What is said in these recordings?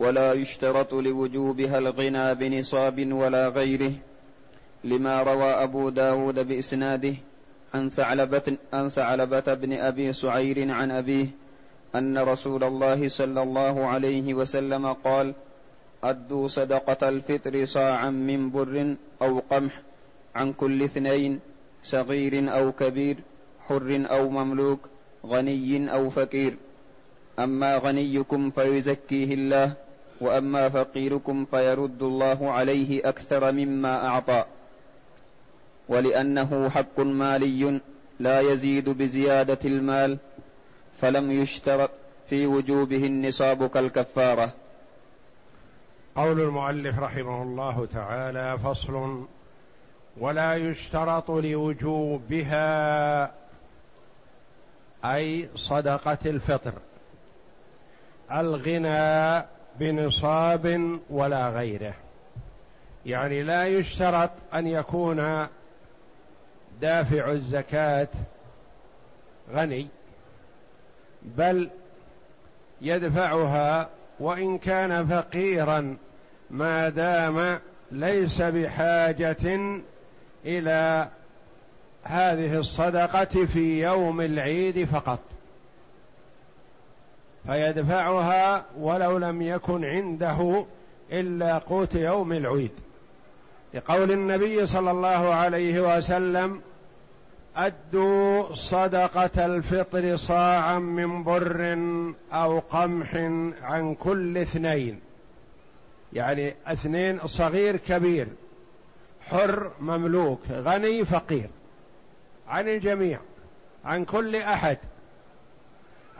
ولا يشترط لوجوبها الغنى بنصاب ولا غيره لما روى أبو داود بإسناده عن ثعلبة, عن ثعلبة بن أبي سعير عن أبيه أن رسول الله صلى الله عليه وسلم قال أدوا صدقة الفطر صاعا من بر أو قمح عن كل اثنين صغير أو كبير حر أو مملوك غني أو فقير. أما غنيكم فيزكيه الله وأما فقيركم فيرد الله عليه أكثر مما أعطى. ولأنه حق مالي لا يزيد بزيادة المال فلم يشترط في وجوبه النصاب كالكفارة. قول المؤلف رحمه الله تعالى فصل ولا يشترط لوجوبها أي صدقة الفطر. الغنى بنصاب ولا غيره. يعني لا يشترط أن يكون دافع الزكاة غني بل يدفعها وإن كان فقيرا ما دام ليس بحاجة إلى هذه الصدقة في يوم العيد فقط. فيدفعها ولو لم يكن عنده إلا قوت يوم العيد. لقول النبي صلى الله عليه وسلم أدوا صدقة الفطر صاعا من بر أو قمح عن كل اثنين. يعني اثنين صغير كبير حر مملوك غني فقير عن الجميع عن كل أحد.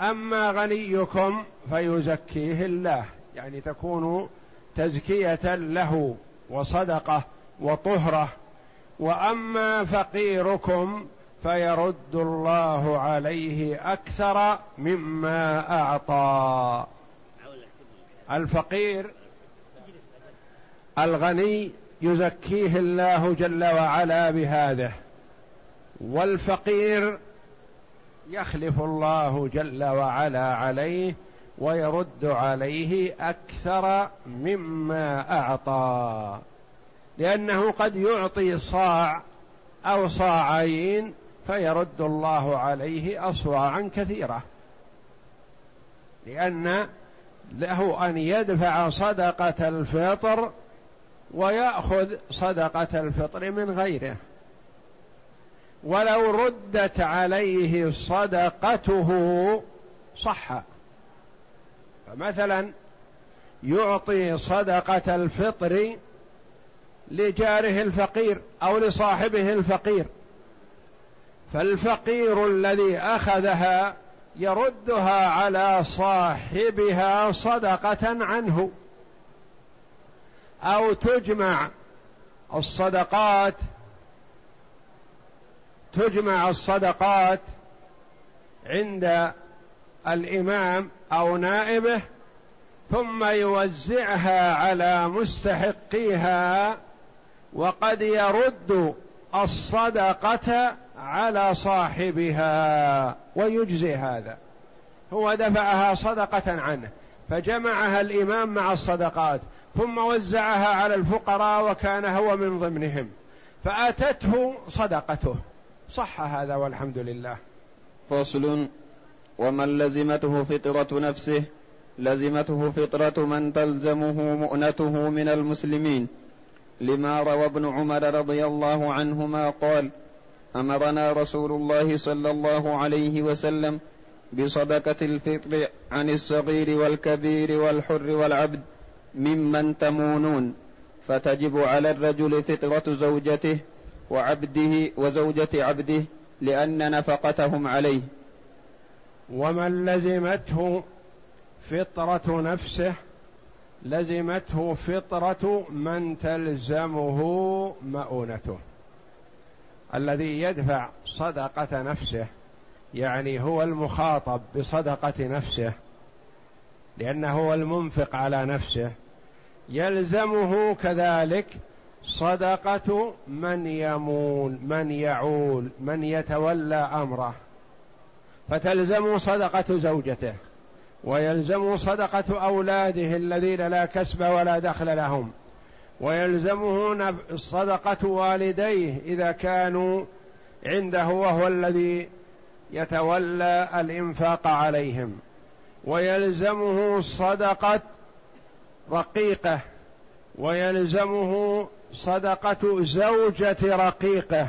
أما غنيكم فيزكيه الله يعني تكون تزكية له وصدقة وطهرة. وأما فقيركم فيرد الله عليه أكثر مما أعطى. الفقير الغني يزكيه الله جل وعلا بهذا. والفقير يخلف الله جل وعلا عليه ويرد عليه أكثر مما أعطى. لأنه قد يعطي صاع أو صاعين فيرد الله عليه أصواعا كثيرة. لأن له أن يدفع صدقة الفطر ويأخذ صدقة الفطر من غيره. ولو ردت عليه صدقته صح. فمثلا يعطي صدقة الفطر لجاره الفقير أو لصاحبه الفقير. فالفقير الذي أخذها يردها على صاحبها صدقة عنه. أو تجمع الصدقات تجمع الصدقات عند الإمام أو نائبه ثم يوزعها على مستحقيها وقد يرد الصدقة على صاحبها ويجزي هذا. هو دفعها صدقة عنه فجمعها الإمام مع الصدقات ثم وزعها على الفقراء وكان هو من ضمنهم فأتته صدقته. صح هذا والحمد لله. فصل. ومن لزمته فطرة نفسه لزمته فطرة من تلزمه مؤنته من المسلمين. لما روى ابن عمر رضي الله عنهما قال أمرنا رسول الله صلى الله عليه وسلم بصدقة الفطر عن الصغير والكبير والحر والعبد ممن تمونون فتجب على الرجل فطرة زوجته وعبده وزوجة عبده لأن نفقتهم عليه. ومن لزمته فطرة نفسه لزمته فطرة من تلزمه مؤونته. الذي يدفع صدقة نفسه يعني هو المخاطب بصدقة نفسه لأنه هو المنفق على نفسه يلزمه كذلك صدقة من يمول من يعول من يتولى أمره. فتلزم صدقة زوجته ويلزم صدقة أولاده الذين لا كسب ولا دخل لهم ويلزمه صدقة والديه إذا كانوا عنده وهو الذي يتولى الإنفاق عليهم. ويلزمه صدقة رقيقة ويلزمه صدقة زوجة رقيقه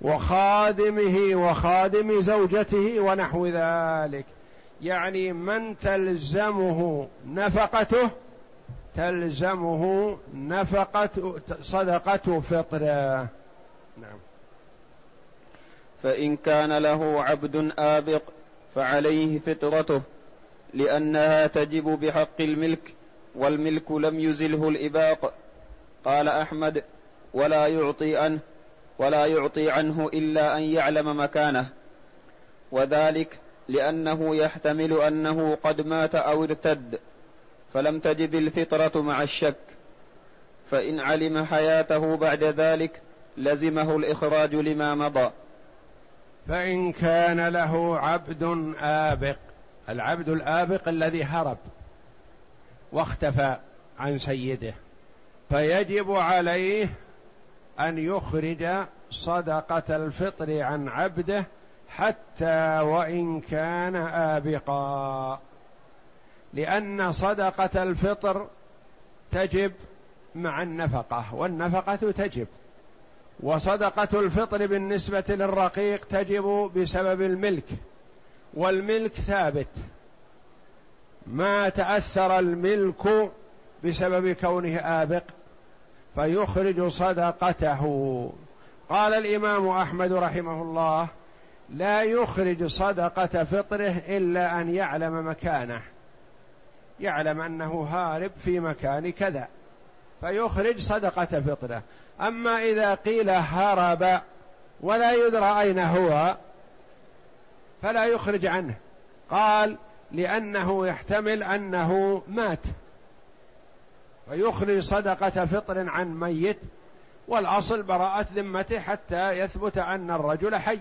وخادمه وخادم زوجته ونحو ذلك. يعني من تلزمه نفقته تلزمه نفقة صدقة فطره نعم. فإن كان له عبد آبق فعليه فطرته لأنها تجب بحق الملك والملك لم يزله الإباق. قال أحمد ولا يعطي عنه ولا يعطي عنه إلا أن يعلم مكانه. وذلك لأنه يحتمل أنه قد مات أو ارتد فلم تجب الفطرة مع الشك. فإن علم حياته بعد ذلك لزمه الإخراج لما مضى. فإن كان له عبد آبق العبد الآبق الذي هرب واختفى عن سيده. فيجب عليه أن يخرج صدقة الفطر عن عبده حتى وإن كان آبقا. لأن صدقة الفطر تجب مع النفقة والنفقة تجب. وصدقة الفطر بالنسبة للرقيق تجب بسبب الملك والملك ثابت. ما تأثر الملك بسبب كونه آبق فيخرج صدقته. قال الإمام أحمد رحمه الله لا يخرج صدقة فطره إلا أن يعلم مكانه. يعلم أنه هارب في مكان كذا فيخرج صدقة فطره. أما إذا قيل هرب ولا يدرى أين هو فلا يخرج عنه. قال لأنه يحتمل أنه مات. فيخرج صدقة فطر عن ميت والأصل براءة ذمته حتى يثبت أن الرجل حي.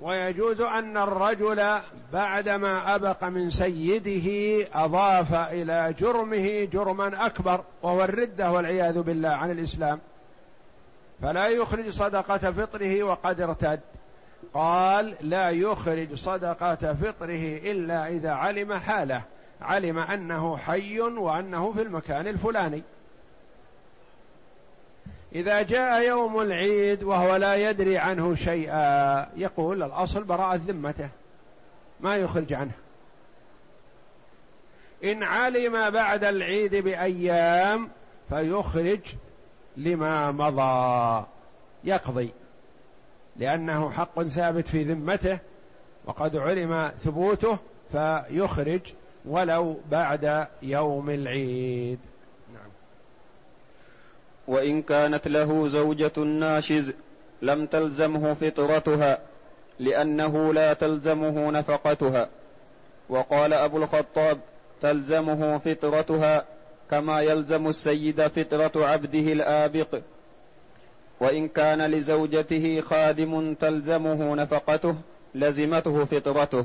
ويجوز أن الرجل بعدما أبق من سيده أضاف إلى جرمه جرما أكبر وهو الردة والعياذ بالله عن الإسلام. فلا يخرج صدقة فطره وقد ارتد. قال لا يخرج صدقة فطره إلا إذا علم حاله. علم أنه حي وأنه في المكان الفلاني. إذا جاء يوم العيد وهو لا يدري عنه شيئا يقول الأصل براءة ذمته ما يخرج عنه. إن علم بعد العيد بأيام فيخرج لما مضى. يقضي لأنه حق ثابت في ذمته وقد علم ثبوته فيخرج ولو بعد يوم العيد. نعم. وإن كانت له زوجة ناشز لم تلزمه فطرتها لأنه لا تلزمه نفقتها. وقال أبو الخطاب تلزمه فطرتها كما يلزم السيد فطرة عبده الآبق. وإن كان لزوجته خادم تلزمه نفقته لزمته فطرته.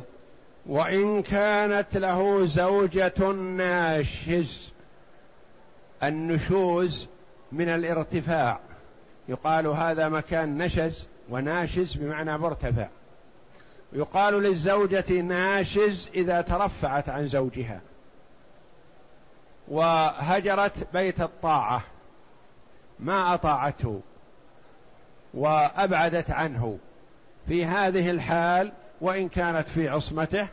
وإن كانت له زوجة ناشز النشوز من الارتفاع. يقال هذا مكان نشز وناشز بمعنى مرتفع. يقال للزوجة ناشز إذا ترفعت عن زوجها. وهجرت بيت الطاعة. ما أطاعته. وأبعدت عنه. في هذه الحال وإن كانت في عصمته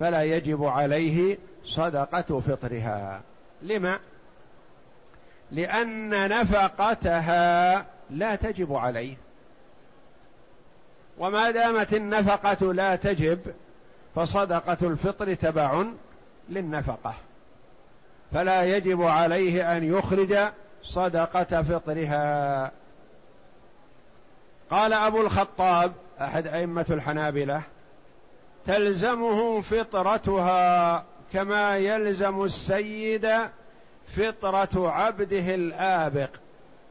فلا يجب عليه صدقة فطرها. لما؟ لأن نفقتها لا تجب عليه. وما دامت النفقة لا تجب فصدقة الفطر تبع للنفقة. فلا يجب عليه أن يخرج صدقة فطرها. قال أبو الخطاب أحد أئمة الحنابلة تلزمه فطرتها كما يلزم السيد فطرة عبده الآبق.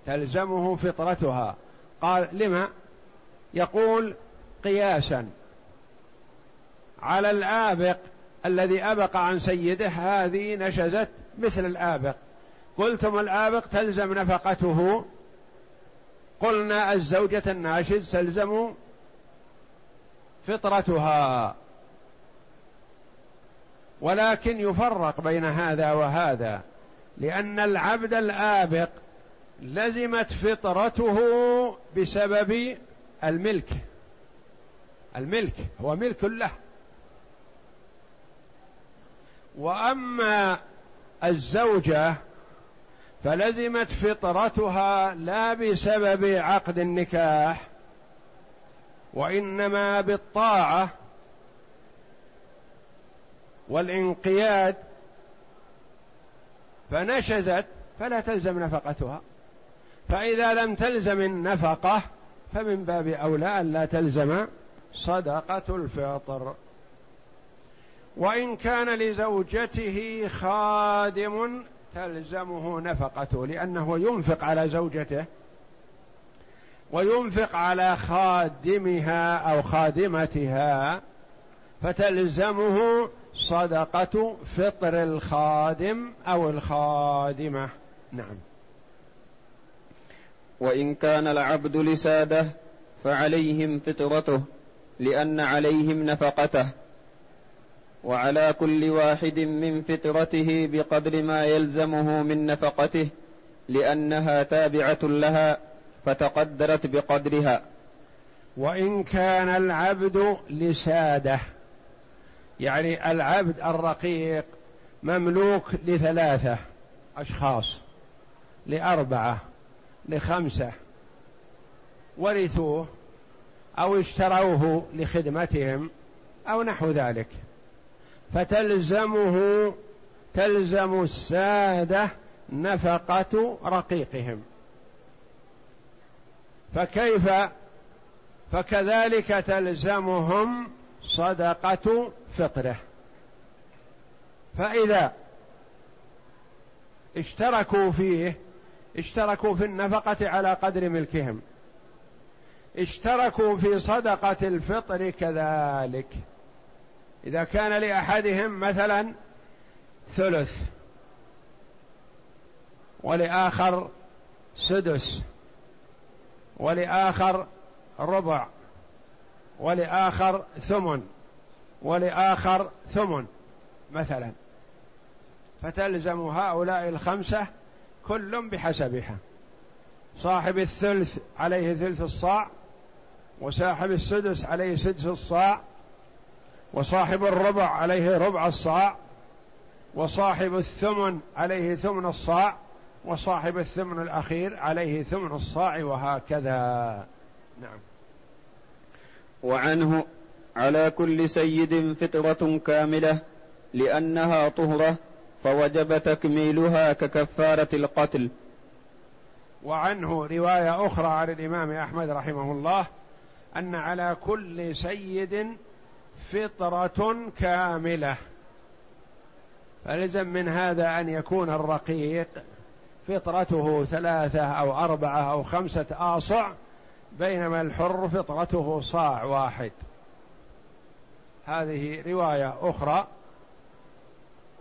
تلزمه فطرتها. قال لما؟ يقول قياسا على الآبق الذي أبق عن سيده هذه نشزت مثل الآبق. قلتم الآبق تلزم نفقته؟ قلنا الزوجة الناشز تلزم فطرتها. ولكن يفرق بين هذا وهذا لأن العبد الآبق لزمت فطرته بسبب الملك. الملك هو ملك له. وأما الزوجة فلزمت فطرتها لا بسبب عقد النكاح وإنما بالطاعة والانقياد فنشزت فلا تلزم نفقتها. فإذا لم تلزم النفقة فمن باب أولى أن لا تلزم صدقة الفطر. وإن كان لزوجته خادم تلزمه نفقته لأنه ينفق على زوجته وينفق على خادمها أو خادمتها فتلزمه صدقة فطر الخادم أو الخادمة. نعم. وإن كان العبد لساده فعليهم فطرته لأن عليهم نفقته. وعلى كل واحد من فطرته بقدر ما يلزمه من نفقته لأنها تابعة لها فتقدرت بقدرها. وإن كان العبد لساده يعني العبد الرقيق مملوك لثلاثة أشخاص لأربعة لخمسة ورثوه أو اشتروه لخدمتهم أو نحو ذلك. فتلزمه تلزم السادة نفقة رقيقهم. فكيف؟ فكذلك تلزمهم صدقة فطره فإذا اشتركوا فيه اشتركوا في النفقة على قدر ملكهم. اشتركوا في صدقة الفطر كذلك. إذا كان لأحدهم مثلا ثلث ولآخر سدس ولآخر ربع ولآخر ثمن. ولآخر ثمن مثلا. فتلزم هؤلاء الخمسة كل بحسبها. صاحب الثلث عليه ثلث الصاع وصاحب السدس عليه سدس الصاع وصاحب الربع عليه ربع الصاع وصاحب الثمن عليه ثمن الصاع وصاحب الثمن الأخير عليه ثمن الصاع وهكذا. نعم. وعنه على كل سيد فطرة كاملة لأنها طهرة فوجب تكميلها ككفارة القتل. وعنه رواية أخرى عن الإمام أحمد رحمه الله أن على كل سيد فطرة كاملة. فلزم من هذا أن يكون الرقيق فطرته ثلاثة أو أربعة أو خمسة آصع بينما الحر فطرته صاع واحد. هذه رواية أخرى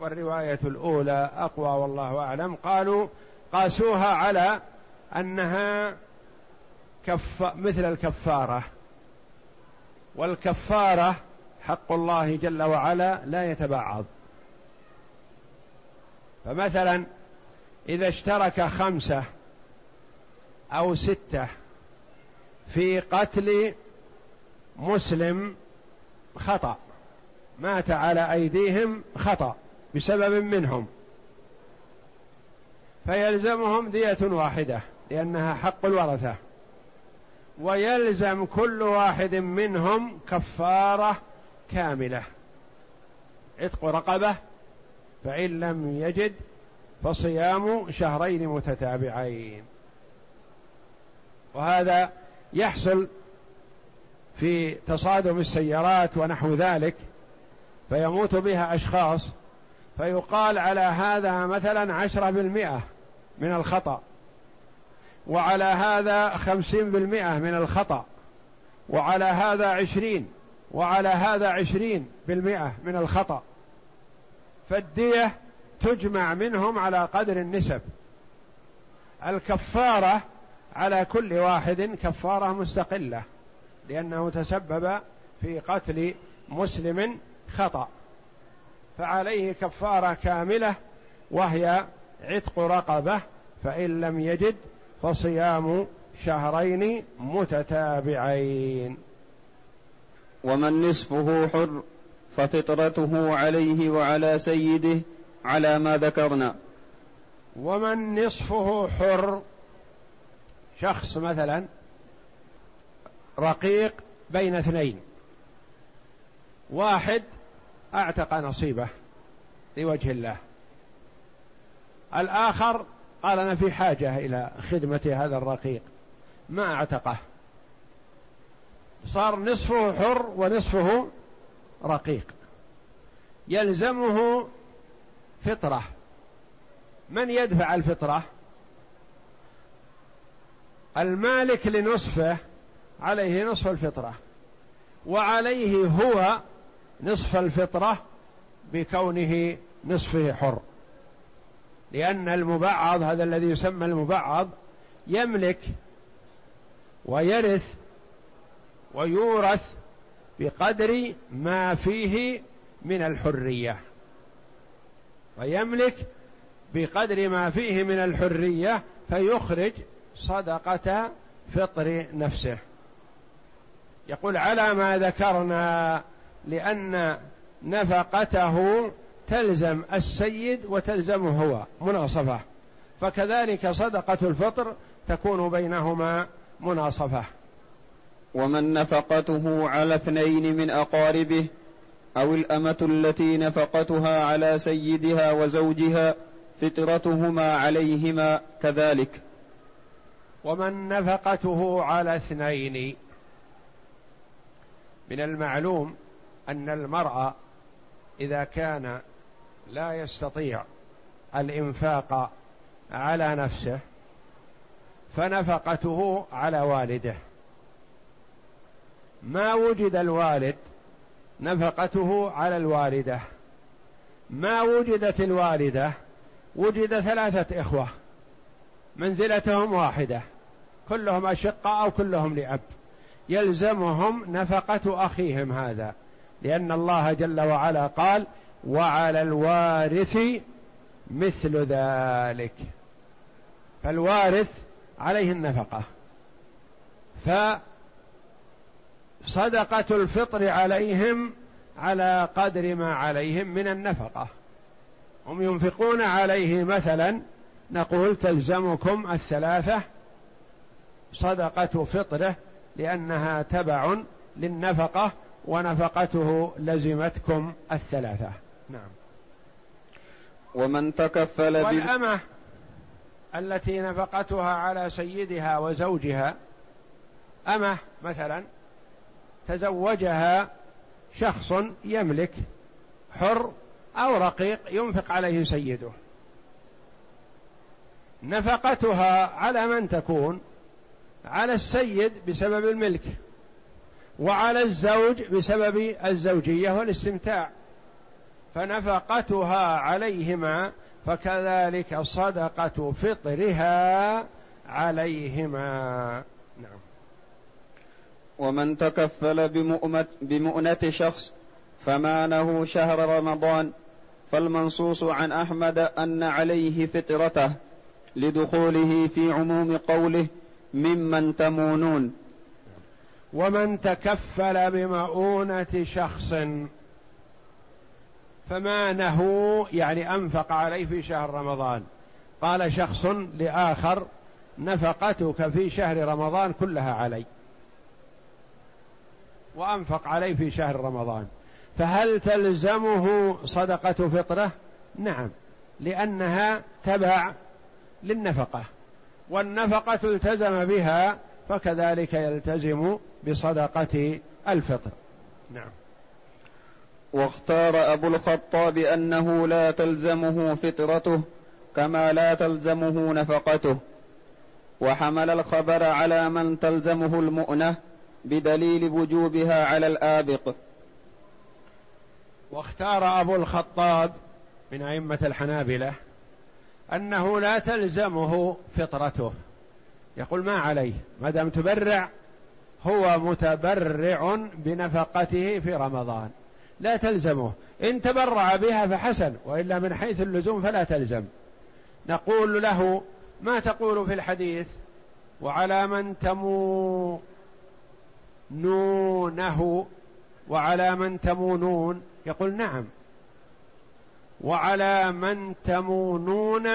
والرواية الأولى أقوى والله أعلم. قالوا قاسوها على أنها كف مثل الكفارة والكفارة حق الله جل وعلا لا يتبعض. فمثلا إذا اشترك خمسة أو ستة في قتل مسلم خطأ. مات على أيديهم خطأ بسبب منهم. فيلزمهم دية واحدة لأنها حق الورثة. ويلزم كل واحد منهم كفارة كاملة. عتق رقبة فإن لم يجد فصيام شهرين متتابعين. وهذا يحصل في تصادم السيارات ونحو ذلك فيموت بها أشخاص فيقال على هذا مثلا عشرة بالمئة من الخطأ وعلى هذا خمسين بالمئة من الخطأ وعلى هذا عشرين وعلى هذا عشرين بالمئة من الخطأ. فالدية تجمع منهم على قدر النسب. الكفارة على كل واحد كفارة مستقلة. لأنه تسبب في قتل مسلم خطأ. فعليه كفارة كاملة وهي عتق رقبة فإن لم يجد فصيام شهرين متتابعين. ومن نصفه حر ففطرته عليه وعلى سيده على ما ذكرنا. ومن نصفه حر شخص مثلا رقيق بين اثنين. واحد أعتق نصيبه لوجه الله. الآخر قال أنا في حاجة إلى خدمة هذا الرقيق. ما أعتقه. صار نصفه حر ونصفه رقيق. يلزمه فطرة. من يدفع الفطرة؟ المالك لنصفه عليه نصف الفطرة. وعليه هو نصف الفطرة بكونه نصفه حر. لأن المبعض هذا الذي يسمى المبعض يملك ويرث ويورث بقدر ما فيه من الحرية. ويملك بقدر ما فيه من الحرية فيخرج صدقة فطر نفسه. يقول على ما ذكرنا لأن نفقته تلزم السيد وتلزمه هو مناصفة. فكذلك صدقة الفطر تكون بينهما مناصفة. ومن نفقته على اثنين من أقاربه أو الأمة التي نفقتها على سيدها وزوجها فطرتهما عليهما كذلك. ومن نفقته على اثنين من المعلوم أن المرأة إذا كان لا يستطيع الإنفاق على نفسه فنفقته على والده. ما وجد الوالد نفقته على الوالدة. ما وجدت الوالدة وجد ثلاثة إخوة منزلتهم واحدة كلهم أشقاء أو كلهم لأب. يلزمهم نفقة أخيهم هذا لأن الله جل وعلا قال وعلى الوارث مثل ذلك فالوارث عليه النفقة. ف صدقة الفطر عليهم على قدر ما عليهم من النفقة. هم ينفقون عليه مثلا نقول تلزمكم الثلاثة صدقة فطره لأنها تبع للنفقة ونفقته لزمتكم الثلاثة. نعم. ومن تكفل والأمة التي نفقتها على سيدها وزوجها أمة مثلا تزوجها شخص يملك حر أو رقيق ينفق عليه سيده. نفقتها على من تكون؟ على السيد بسبب الملك وعلى الزوج بسبب الزوجية والاستمتاع. فنفقتها عليهما فكذلك صدقة فطرها عليهما. نعم. ومن تكفل بمؤنة, شخص فمانه شهر رمضان فالمنصوص عن أحمد أن عليه فطرته لدخوله في عموم قوله ممن تمونون. ومن تكفل بمؤونة شخص فمانه يعني أنفق عليه في شهر رمضان. قال شخص لآخر نفقتك في شهر رمضان كلها علي. وأنفق عليه في شهر رمضان. فهل تلزمه صدقة فطرة؟ نعم لأنها تبع للنفقة. والنفقة التزم بها فكذلك يلتزم بصدقة الفطر. نعم. واختار أبو الخطاب أنه لا تلزمه فطرته كما لا تلزمه نفقته. وحمل الخبر على من تلزمه المؤنة بدليل وجوبها على الآبق. واختار أبو الخطاب من أئمة الحنابلة أنه لا تلزمه فطرته. يقول ما عليه؟ ما دام تبرع هو متبرع بنفقته في رمضان. لا تلزمه. إن تبرع بها فحسن وإلا من حيث اللزوم فلا تلزم. نقول له ما تقول في الحديث؟ وعلى من تمونونه وعلى من تمونون؟ يقول نعم. وعلى من تمونون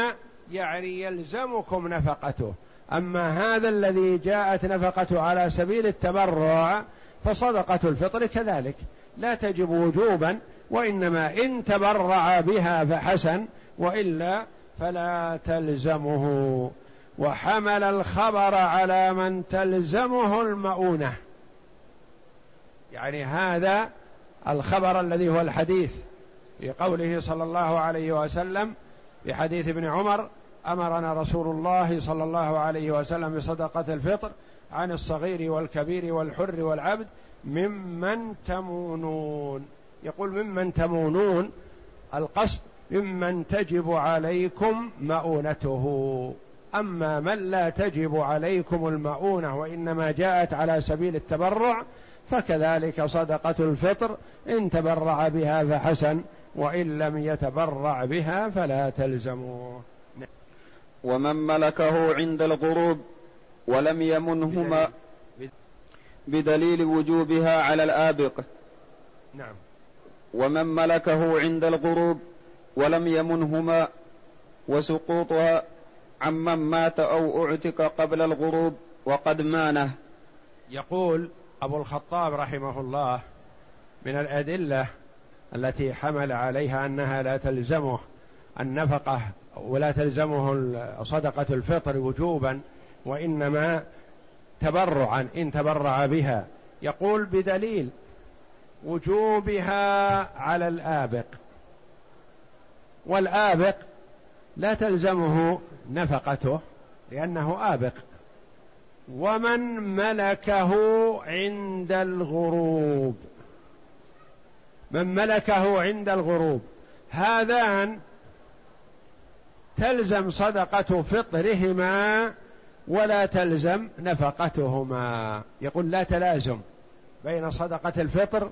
يعني يلزمكم نفقته. أما هذا الذي جاءت نفقته على سبيل التبرع فصدقة الفطر كذلك. لا تجب وجوبا وإنما إن تبرع بها فحسن وإلا فلا تلزمه. وحمل الخبر على من تلزمه المؤونة. يعني هذا الخبر الذي هو الحديث. في قوله صلى الله عليه وسلم في حديث ابن عمر أمرنا رسول الله صلى الله عليه وسلم بصدقة الفطر عن الصغير والكبير والحر والعبد ممن تمونون. يقول ممن تمونون القصد ممن تجب عليكم مؤونته. أما من لا تجب عليكم المؤونة وإنما جاءت على سبيل التبرع فكذلك صدقة الفطر إن تبرع بها فحسن. وإن لم يتبرع بها فلا تلزموه ومن ملكه عند الغروب ولم يمنهما بدليل وجوبها على الآبق. نعم. ومن ملكه عند الغروب ولم يمنهما وسقوطها عمن مات أو أعتق قبل الغروب وقد مانه. يقول أبو الخطاب رحمه الله من الأدلة التي حمل عليها أنها لا تلزمه النفقة ولا تلزمه صدقة الفطر وجوبا وإنما تبرعا إن تبرع بها. يقول بدليل وجوبها على الآبق. والآبق لا تلزمه نفقته لأنه آبق. ومن ملكه عند الغروب. من ملكه عند الغروب. هذان تلزم صدقة فطرهما ولا تلزم نفقتهما. يقول لا تلازم بين صدقة الفطر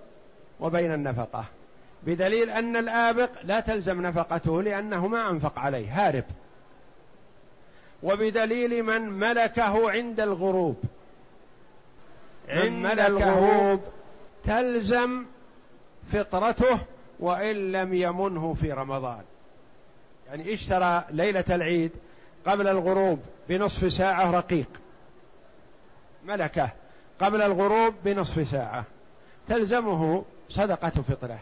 وبين النفقة. بدليل أن الآبق لا تلزم نفقته لأنه ما أنفق عليه هارب. وبدليل من ملكه عند الغروب. عند الغروب تلزم فطرته وإن لم يمنه في رمضان. يعني اشترى ليلة العيد قبل الغروب بنصف ساعة رقيق؟ ملكة. قبل الغروب بنصف ساعة. تلزمه صدقة فطرة.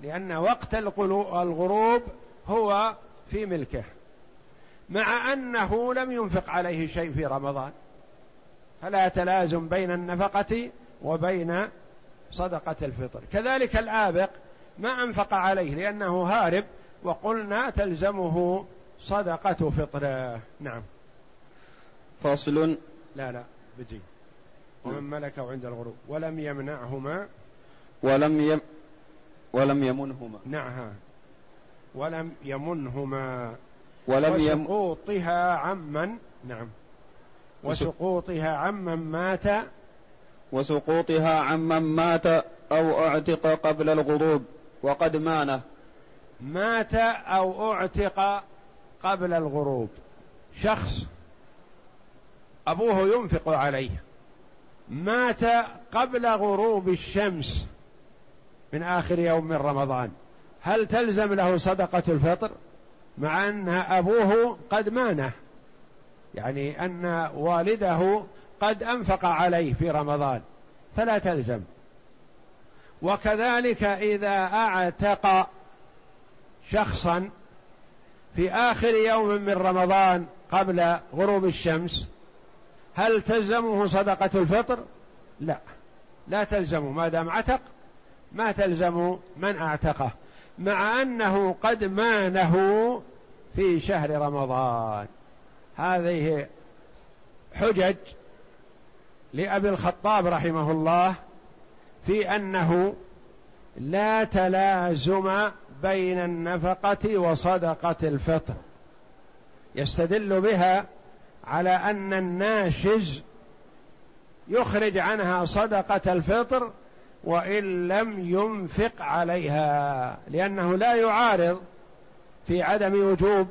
لأن وقت الغروب هو في ملكه. مع أنه لم ينفق عليه شيء في رمضان. فلا تلازم بين النفقة وبين صدقة الفطر. كذلك الآبق ما أنفق عليه لأنه هارب وقلنا تلزمه صدقة فطره. نعم. فصل لا لا بجي. ومن ملكه عند الغروب. ولم يمنعهما. ولم يم ولم يمنهما. نعم ولم يمنهما. ولم وسقوطها عمن. نعم. وسقوطها عمن مات وسقوطها عمن مات أو أعتق قبل الغروب وقد مانه. مات أو أعتق قبل الغروب. شخص أبوه ينفق عليه. مات قبل غروب الشمس من آخر يوم من رمضان. هل تلزم له صدقة الفطر؟ مع أن أبوه قد مانه. يعني أن والده قد أنفق عليه في رمضان فلا تلزم. وكذلك إذا أعتق شخصا في آخر يوم من رمضان قبل غروب الشمس هل تلزمه صدقة الفطر؟ لا لا تلزمه. ما دام عتق ما تلزم من أعتقه مع أنه قد مانه في شهر رمضان. هذه حجج لأبي الخطاب رحمه الله في أنه لا تلازم بين النفقة وصدقة الفطر. يستدل بها على أن الناشز يخرج عنها صدقة الفطر وإن لم ينفق عليها لأنه لا يعارض في عدم وجوب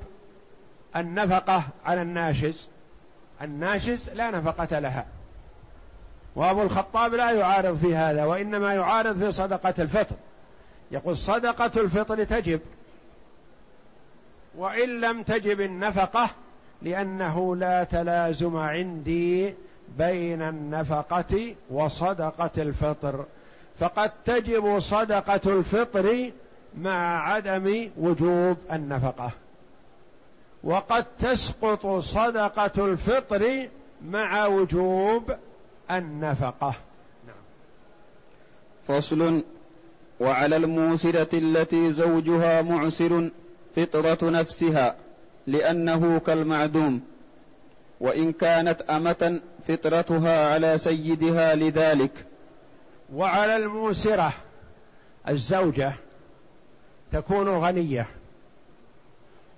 النفقة على الناشز. الناشز لا نفقة لها. وابو الخطاب لا يعارض في هذا وإنما يعارض في صدقة الفطر. يقول صدقة الفطر تجب وإن لم تجب النفقة لأنه لا تلازم عندي بين النفقة وصدقة الفطر. فقد تجب صدقة الفطر مع عدم وجوب النفقة. وقد تسقط صدقة الفطر مع وجوب النفقة. نعم. فصل وعلى الموسرة التي زوجها معسر فطرة نفسها لأنه كالمعدوم وإن كانت أمة فطرتها على سيدها لذلك. وعلى الموسرة الزوجة تكون غنية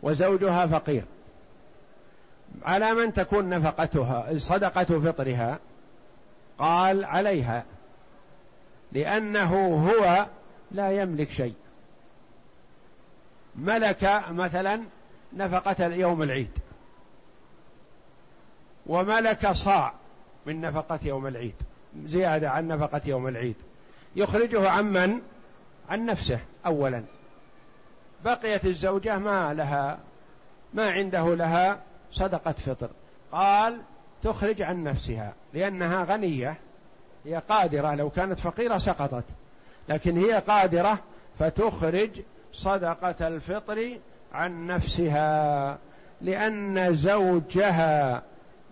وزوجها فقير. على من تكون نفقتها صدقة فطرها؟ قال عليها لأنه هو لا يملك شيء. ملك مثلا نفقة يوم العيد وملك صاع من نفقة يوم العيد زيادة عن نفقة يوم العيد. يخرجه عن من؟ عن نفسه أولا. بقيت الزوجة ما لها ما عنده لها صدقة فطر. قال تخرج عن نفسها لأنها غنية هي قادرة لو كانت فقيرة سقطت. لكن هي قادرة فتخرج صدقة الفطر عن نفسها لأن زوجها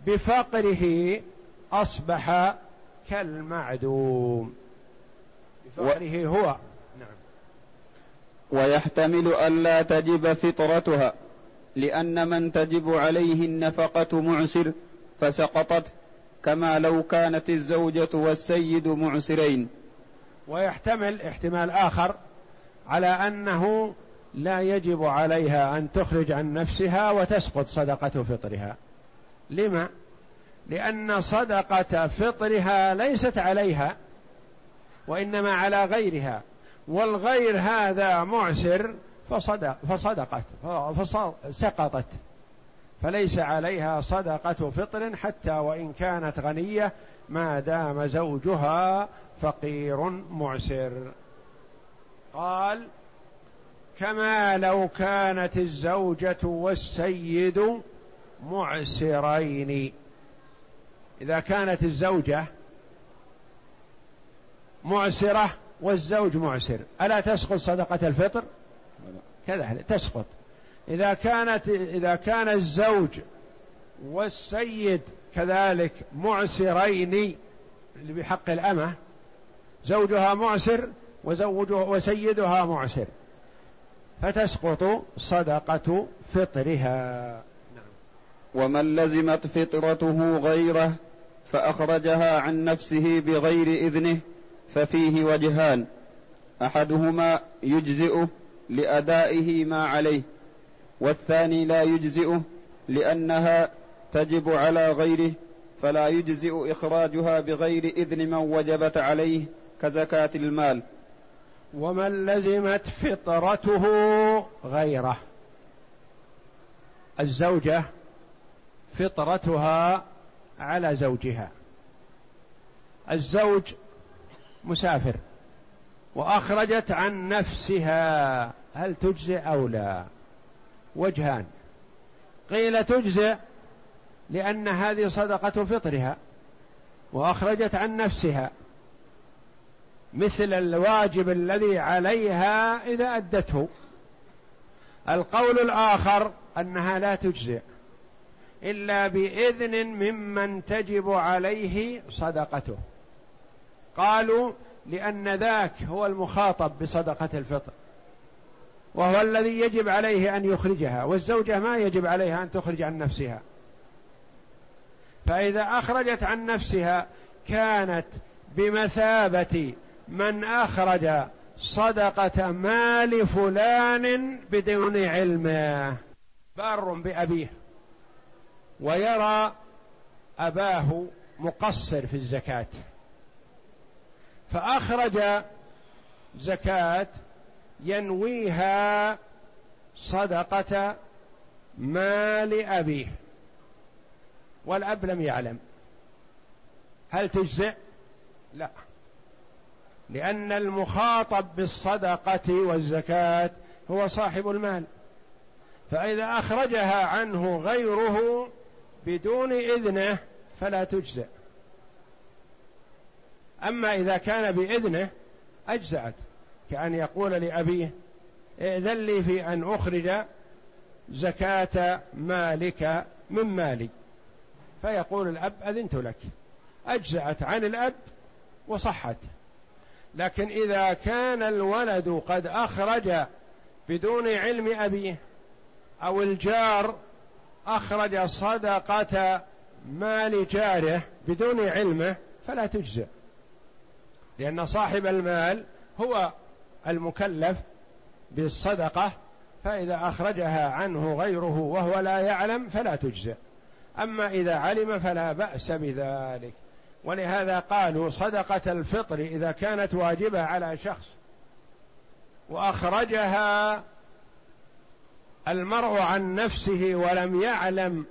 بفقره أصبح كالمعدوم. بفقره هو. نعم. ويحتمل ألا تجب فطرتها لأن من تجب عليه النفقة معسر. فسقطت كما لو كانت الزوجة والسيد معسرين. ويحتمل احتمال آخر على أنه لا يجب عليها أن تخرج عن نفسها وتسقط صدقة فطرها. لما؟ لأن صدقة فطرها ليست عليها وإنما على غيرها. والغير هذا معسر فصدق فصدقت فسقطت. فليس عليها صدقة فطر حتى وإن كانت غنية ما دام زوجها فقير معسر. قال كما لو كانت الزوجة والسيد معسرين. إذا كانت الزوجة معسرة والزوج معسر ألا تسقط صدقة الفطر؟ كذلك تسقط. إذا كانت إذا كان الزوج والسيد كذلك معسرين بحق الأمة زوجها معسر وزوجها وسيدها معسر فتسقط صدقة فطرها. ومن لزمت فطرته غيره فأخرجها عن نفسه بغير إذنه ففيه وجهان. أحدهما يجزئه لأدائه ما عليه والثاني لا يجزئه لأنها تجب على غيره فلا يجزئ إخراجها بغير إذن من وجبت عليه كزكاة المال. ومن لزمت فطرته غيره. الزوجة فطرتها على زوجها. الزوج مسافر وأخرجت عن نفسها هل تجزئ أو لا؟ وجهان. قيل تجزئ لأن هذه صدقة فطرها وأخرجت عن نفسها مثل الواجب الذي عليها إذا أدته. القول الآخر أنها لا تجزئ إلا بإذن ممن تجب عليه صدقته. قالوا لأن ذاك هو المخاطب بصدقة الفطر. وهو الذي يجب عليه أن يخرجها والزوجة ما يجب عليها أن تخرج عن نفسها. فإذا أخرجت عن نفسها كانت بمثابة من أخرج صدقة مال فلان بدون علمه بار بأبيه. ويرى أباه مقصر في الزكاة. فأخرج زكاة ينويها صدقة مال أبيه. والأب لم يعلم. هل تجزئ؟ لا. لأن المخاطب بالصدقة والزكاة هو صاحب المال. فإذا أخرجها عنه غيره بدون إذنه فلا تجزئ. أما إذا كان بإذنه اجزات كأن يقول لأبيه ائذن لي في أن أخرج زكاة مالك من مالي. فيقول الأب أذنت لك. أجزأت عن الأب وصحت. لكن إذا كان الولد قد أخرج بدون علم أبيه أو الجار أخرج صدقة مال جاره بدون علمه فلا تجزئ لأن صاحب المال هو المكلف بالصدقة فإذا أخرجها عنه غيره وهو لا يعلم فلا تجزئ. أما إذا علم فلا بأس بذلك. ولهذا قالوا صدقة الفطر إذا كانت واجبة على شخص وأخرجها المرء عن نفسه ولم يعلم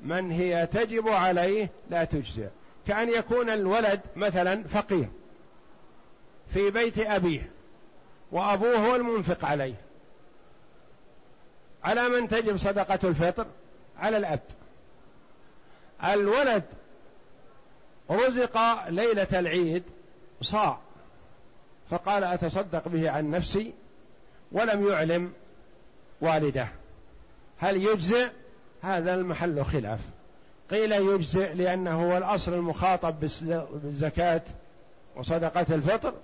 من هي تجب عليه لا تجزئ. كأن يكون الولد مثلا فقير في بيت أبيه وأبوه هو المنفق عليه. على من تجب صدقة الفطر؟ على الأب. الولد رزق ليلة العيد صاع فقال أتصدق به عن نفسي ولم يعلم والده. هل يجزئ؟ هذا المحل خلاف. قيل يجزئ لأنه هو الأصل المخاطب بالزكاة وصدقة الفطر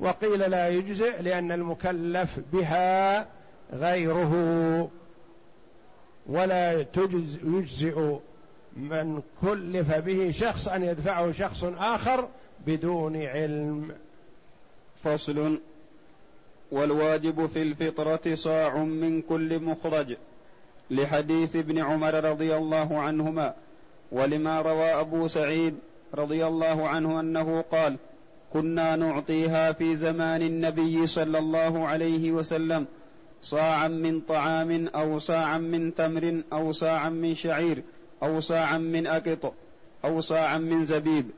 وقيل لا يجزئ لأن المكلف بها غيره. ولا يجزئ من كلف به شخص أن يدفعه شخص آخر بدون علم. فصل. والواجب في الفطرة صاع من كل مخرج. لحديث ابن عمر رضي الله عنهما ولما روى أبو سعيد رضي الله عنه أنه قال كنا نعطيها في زمان النبي صلى الله عليه وسلم صاعا من طعام أو صاعا من تمر أو صاعا من شعير أو صاعا من أقط أو صاعا من زبيب.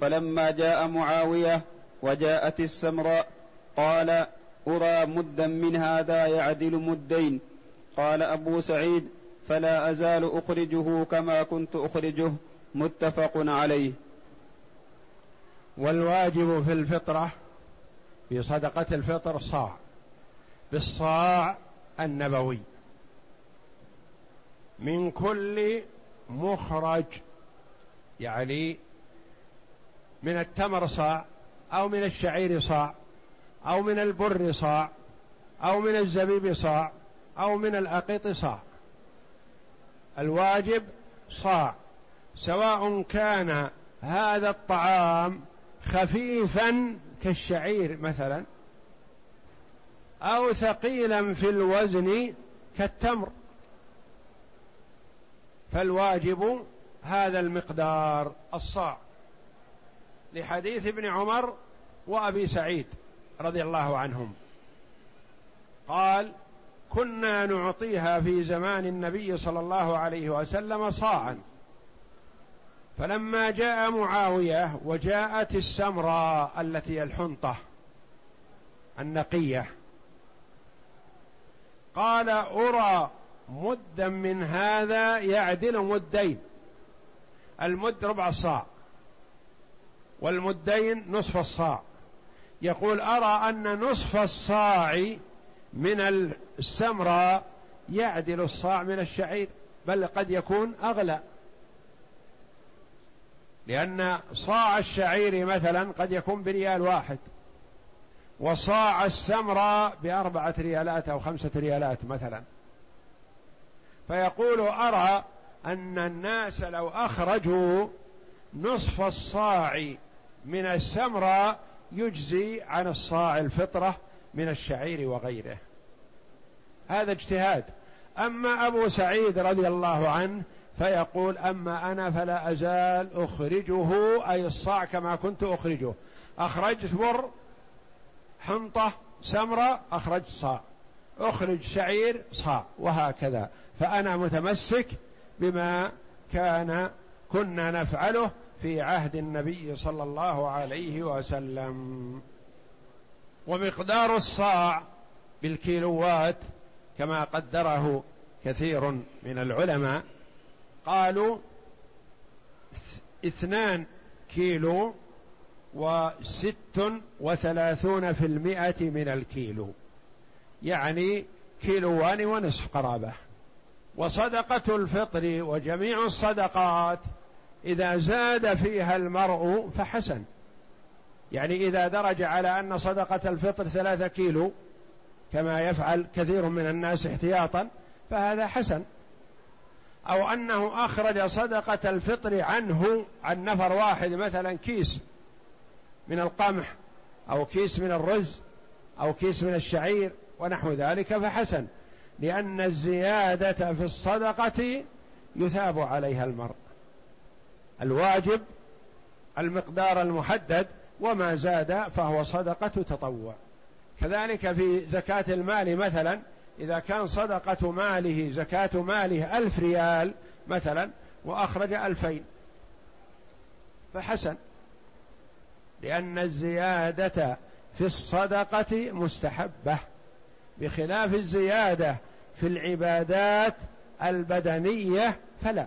فلما جاء معاوية وجاءت السمراء قال أرى مدا من هذا يعدل مدين. قال أبو سعيد فلا أزال أخرجه كما كنت أخرجه. متفق عليه. والواجب في الفطرة في صدقة الفطر صاع. بالصاع النبوي. من كل مخرج يعني من التمر صاع أو من الشعير صاع أو من البر صاع أو من الزبيب صاع أو من الأقط صاع. الواجب صاع. سواء كان هذا الطعام خفيفا كالشعير مثلا أو ثقيلا في الوزن كالتمر. فالواجب هذا المقدار الصاع. لحديث ابن عمر وأبي سعيد رضي الله عنهم. قال كنا نعطيها في زمان النبي صلى الله عليه وسلم صاعا. فلما جاء معاوية وجاءت السمراء التي الحنطة النقية قال أرى مدا من هذا يعدل مدين المد ربع الصاع والمدين نصف الصاع. يقول أرى أن نصف الصاع من السمراء يعدل الصاع من الشعير بل قد يكون أغلى. لأن صاع الشعير مثلا قد يكون بريال واحد وصاع السمرة بأربعة ريالات أو خمسة ريالات مثلا. فيقول أرى أن الناس لو أخرجوا نصف الصاع من السمرة يجزي عن الصاع الفطرة من الشعير وغيره. هذا اجتهاد. أما أبو سعيد رضي الله عنه فيقول أما أنا فلا أزال أخرجه أي الصاع كما كنت أخرجه. أخرجت بر حنطة سمرة أخرجت صاع. أخرج شعير صاع وهكذا. فأنا متمسك بما كان كنا نفعله في عهد النبي صلى الله عليه وسلم. ومقدار الصاع بالكيلوات كما قدره كثير من العلماء قالوا اثنان كيلو وست وثلاثون في المئة من الكيلو. يعني كيلوان ونصف قرابة. وصدقة الفطر وجميع الصدقات إذا زاد فيها المرء فحسن. يعني إذا درج على أن صدقة الفطر ثلاثة كيلو كما يفعل كثير من الناس احتياطا فهذا حسن. أو أنه أخرج صدقة الفطر عنه عن نفر واحد مثلا كيس من القمح أو كيس من الرز أو كيس من الشعير ونحو ذلك فحسن لأن الزيادة في الصدقة يثاب عليها المرء. الواجب المقدار المحدد وما زاد فهو صدقة تطوع. كذلك في زكاة المال مثلا إذا كان صدقة ماله زكاة ماله ألف ريال مثلا وأخرج ألفين. فحسن. لأن الزيادة في الصدقة مستحبة. بخلاف الزيادة في العبادات البدنية فلا.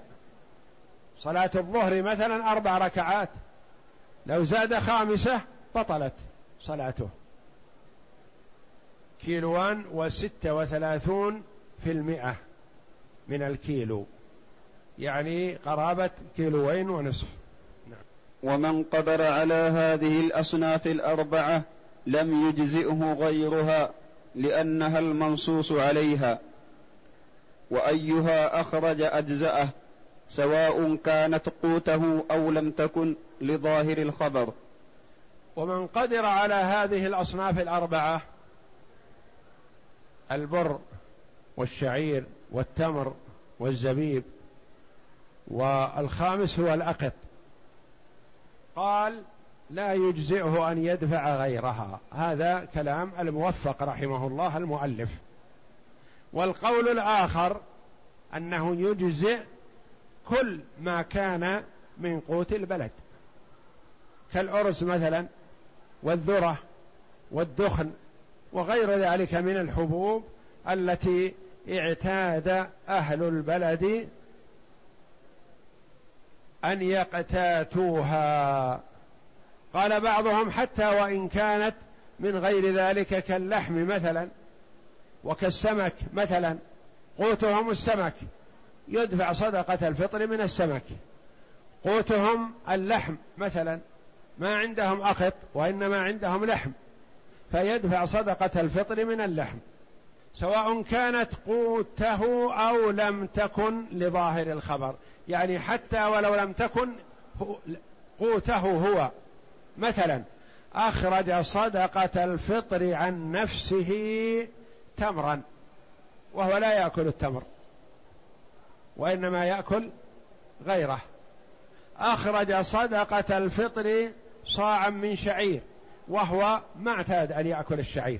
صلاة الظهر مثلا أربع ركعات. لو زاد خامسة بطلت صلاته. كيلوان وستة وثلاثون في المئة من الكيلو. يعني قرابة كيلوين ونصف. نعم. ومن قدر على هذه الأصناف الأربعة لم يجزئه غيرها لأنها المنصوص عليها. وأيها أخرج أجزأه سواء كانت قوته أو لم تكن لظاهر الخبر. ومن قدر على هذه الأصناف الأربعة البر والشعير والتمر والزبيب. والخامس هو الأقط. قال لا يجزئه أن يدفع غيرها. هذا كلام الموفق رحمه الله المؤلف. والقول الآخر أنه يجزئ كل ما كان من قوت البلد. كالأرز مثلا والذرة والدخن وغير ذلك من الحبوب التي اعتاد أهل البلد أن يقتاتوها. قال بعضهم حتى وإن كانت من غير ذلك كاللحم مثلا وكالسمك مثلا قوتهم السمك. يدفع صدقة الفطر من السمك. قوتهم اللحم مثلا. ما عندهم أخط وإنما عندهم لحم. فيدفع صدقة الفطر من اللحم سواء كانت قوته أو لم تكن لظاهر الخبر. يعني حتى ولو لم تكن قوته هو. مثلا أخرج صدقة الفطر عن نفسه تمرا وهو لا يأكل التمر وإنما يأكل غيره. أخرج صدقة الفطر صاعا من شعير. وهو ما اعتاد أن يأكل الشعير.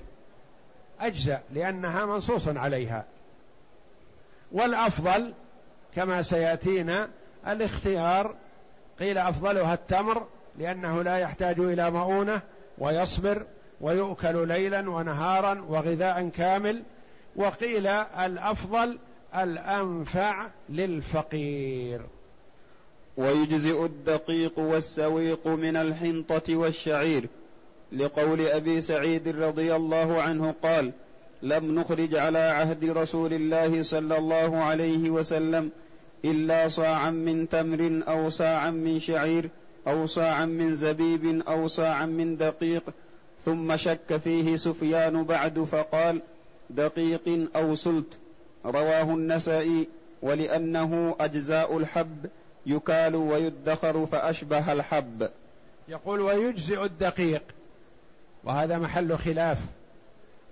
أجزأ لأنها منصوص عليها. والأفضل كما سيأتينا الاختيار قيل أفضلها التمر لأنه لا يحتاج إلى مؤونة ويصبر ويؤكل ليلا ونهارا وغذاء كامل. وقيل الأفضل الأنفع للفقير. ويجزئ الدقيق والسويق من الحنطة والشعير. لقول أبي سعيد رضي الله عنه قال لم نخرج على عهد رسول الله صلى الله عليه وسلم إلا صاعا من تمر أو صاعا من شعير أو صاعا من زبيب أو صاعا من دقيق ثم شك فيه سفيان بعد فقال دقيق أو سلت رواه النسائي ولأنه أجزاء الحب يكال ويدخر فأشبه الحب يقول ويجزئ الدقيق وهذا محل خلاف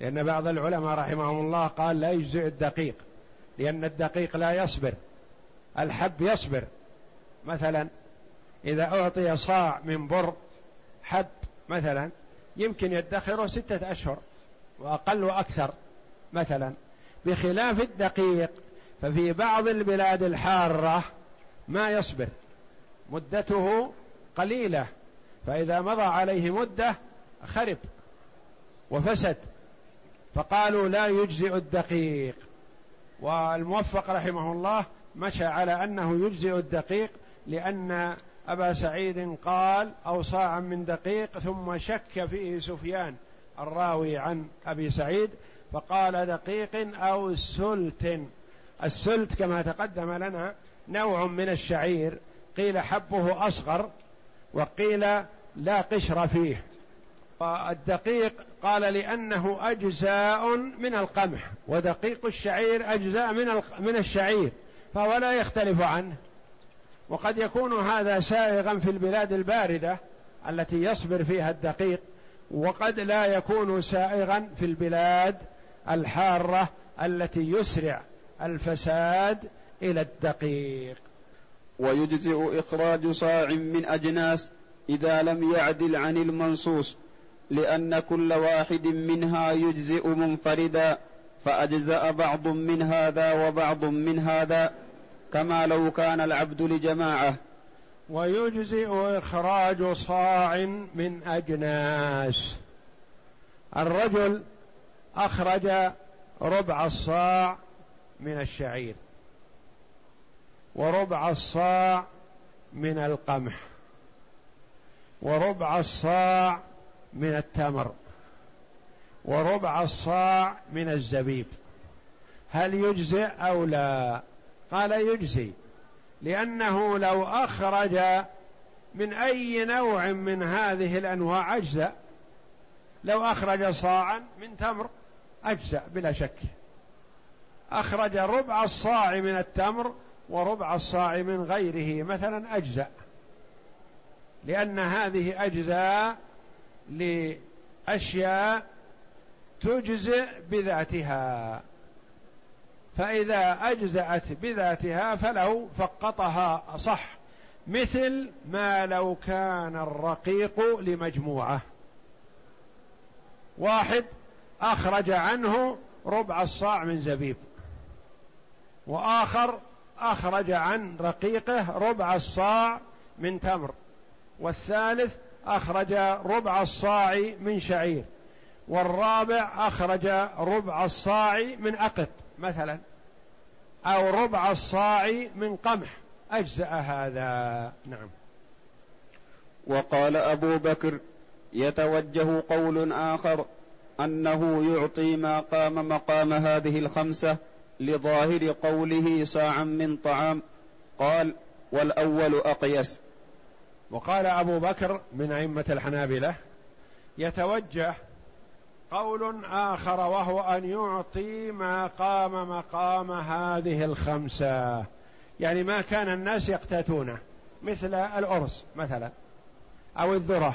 لأن بعض العلماء رحمهم الله قال لا يجزئ الدقيق لأن الدقيق لا يصبر الحب يصبر. مثلا إذا أعطي صاع من بر حب مثلا يمكن يدخره ستة أشهر وأقل وأكثر. مثلا بخلاف الدقيق ففي بعض البلاد الحارة ما يصبر مدته قليلة فإذا مضى عليه مدة خرب وفسد فقالوا لا يجزئ الدقيق. والموفق رحمه الله مشى على أنه يجزئ الدقيق لأن أبا سعيد قال أو صاعا من دقيق ثم شك فيه سفيان الراوي عن أبي سعيد فقال دقيق أو سلت. السلت كما تقدم لنا نوع من الشعير قيل حبه أصغر وقيل لا قشر فيه. والدقيق قال لأنه أجزاء من القمح ودقيق الشعير أجزاء من من الشعير فهو لا يختلف عنه. وقد يكون هذا سائغا في البلاد الباردة التي يصبر فيها الدقيق وقد لا يكون سائغا في البلاد الحارة التي يسرع الفساد إلى الدقيق. ويجزئ إخراج صاع من أجناس إذا لم يعدل عن المنصوص. لأن كل واحد منها يجزئ منفردا فأجزأ بعض من هذا وبعض من هذا كما لو كان العبد لجماعة. ويجزئ إخراج صاع من أجناس. الرجل أخرج ربع الصاع من الشعير وربع الصاع من القمح وربع الصاع من التمر وربع الصاع من الزبيب. هل يجزئ أو لا؟ قال يجزي لأنه لو أخرج من أي نوع من هذه الأنواع أجزأ. لو أخرج صاعا من تمر أجزأ بلا شك. أخرج ربع الصاع من التمر وربع الصاع من غيره مثلا أجزأ لأن هذه أجزاء لأشياء تجزئ بذاتها. فإذا أجزأت بذاتها فلو فقطها صح مثل ما لو كان الرقيق لمجموعة. واحد أخرج عنه ربع الصاع من زبيب وآخر أخرج عن رقيقه ربع الصاع من تمر والثالث أخرج ربع الصاع من شعير والرابع أخرج ربع الصاع من أقط مثلا أو ربع الصاع من قمح. أجزأ هذا. نعم. وقال أبو بكر يتوجه قول آخر أنه يعطي ما قام مقام هذه الخمسة لظاهر قوله صاعا من طعام. قال والأول أقيس. وقال أبو بكر من أئمة الحنابلة يتوجه قول آخر وهو أن يعطي ما قام مقام هذه الخمسة. يعني ما كان الناس يقتاتونه مثل الأرز مثلا أو الذرة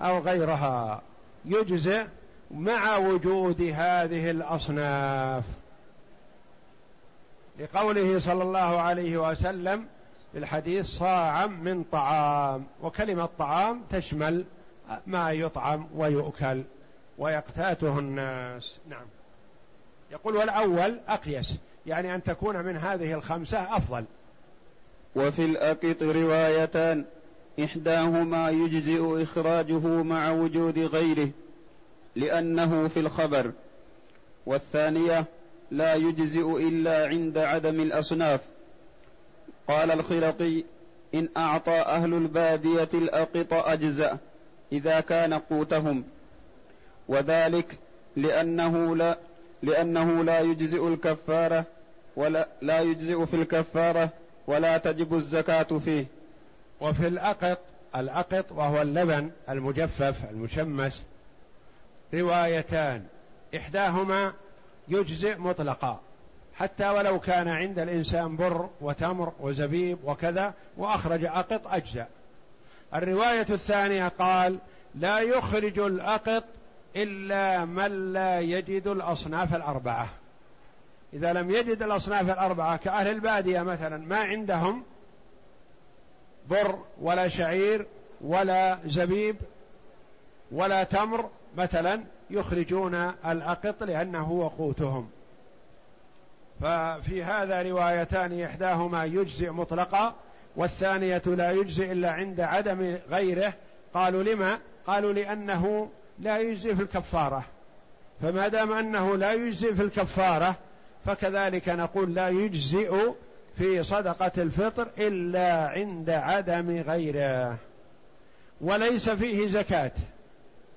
أو غيرها. يجزئ مع وجود هذه الأصناف. لقوله صلى الله عليه وسلم في الحديث صاعا من طعام وكلمة طعام تشمل ما يطعم ويؤكل ويقتاته الناس. نعم. يقول والأول أقيس يعني أن تكون من هذه الخمسة أفضل. وفي الأقط روايتان إحداهما يجزئ إخراجه مع وجود غيره لأنه في الخبر والثانية لا يجزئ إلا عند عدم الأصناف. قال الخرقي إن أعطى أهل البادية الأقط أجزأ إذا كان قوتهم. وذلك لأنه لا لأنه لا يجزئ الكفارة ولا لا يجزئ في الكفارة ولا تجب الزكاة فيه. وفي الأقط الأقط وهو اللبن المجفف المشمس روايتان. إحداهما يجزئ مطلقا. حتى ولو كان عند الإنسان بر وتمر وزبيب وكذا وأخرج أقط أجزأ. الرواية الثانية قال لا يخرج الأقط إلا من لا يجد الأصناف الأربعة. إذا لم يجد الأصناف الأربعة كأهل البادية مثلا ما عندهم بر ولا شعير ولا زبيب ولا تمر مثلا يخرجون الأقط لأنه هو قوتهم ففي هذا روايتان إحداهما يجزئ مطلقا والثانية لا يجزئ إلا عند عدم غيره. قالوا لما؟ قالوا لأنه لا يجزئ في الكفارة. فما دام أنه لا يجزئ في الكفارة فكذلك نقول لا يجزئ في صدقة الفطر إلا عند عدم غيره. وليس فيه زكاة.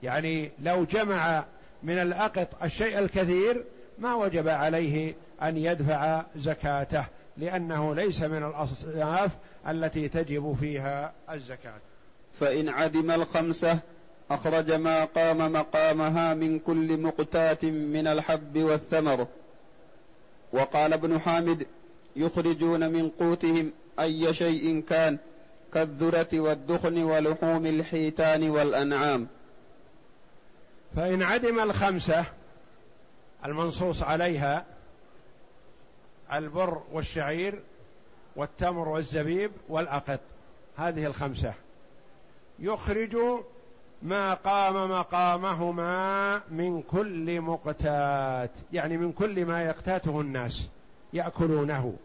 يعني لو جمع من الأقط الشيء الكثير ما وجب عليه أن يدفع زكاته لأنه ليس من الأصناف التي تجب فيها الزكاة. فإن عدم الخمسة أخرج ما قام مقامها من كل مقتات من الحب والثمر. وقال ابن حامد يخرجون من قوتهم أي شيء كان كالذرة والدخن ولحوم الحيتان والأنعام. فإن عدم الخمسة المنصوص عليها البر والشعير والتمر والزبيب والأقط. هذه الخمسة. يخرج ما قام مقامهما من كل مقتات يعني من كل ما يقتاته الناس. يأكلونه.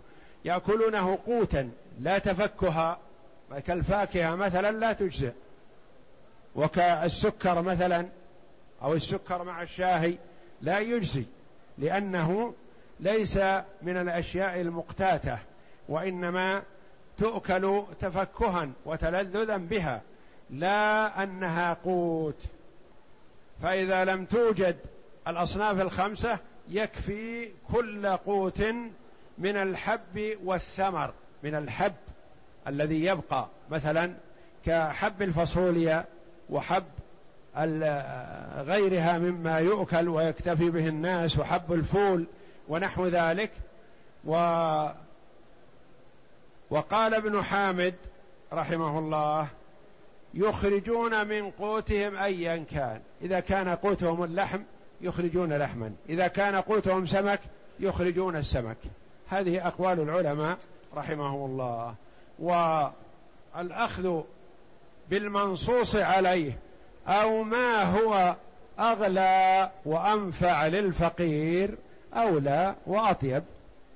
يأكلونه قوتا لا تفكها. كالفاكهة مثلا لا تجزئ. وكالسكر مثلا أو السكر مع الشاهي لا يجزي لأنه ليس من الأشياء المقتاتة وإنما تؤكل تفكها وتلذذا بها لا أنها قوت. فإذا لم توجد الأصناف الخمسة يكفي كل قوت من الحب والثمر من الحب الذي يبقى مثلا كحب الفاصوليا وحب غيرها مما يؤكل ويكتفي به الناس وحب الفول ونحو ذلك و وقال ابن حامد رحمه الله يخرجون من قوتهم ايا كان. إذا كان قوتهم اللحم يخرجون لحما إذا كان قوتهم سمك يخرجون السمك. هذه أقوال العلماء رحمهم الله. والأخذ بالمنصوص عليه أو ما هو أغلى وأنفع للفقير أولى وأطيب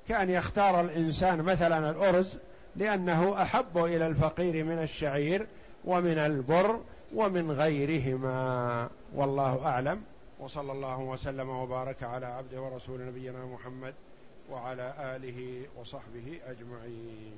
كأن يختار الإنسان مثلا الأرز لأنه أحب إلى الفقير من الشعير ومن البر ومن غيرهما. والله أعلم. وصلى الله وسلم وبارك على عبده ورسول نبينا محمد وعلى آله وصحبه أجمعين.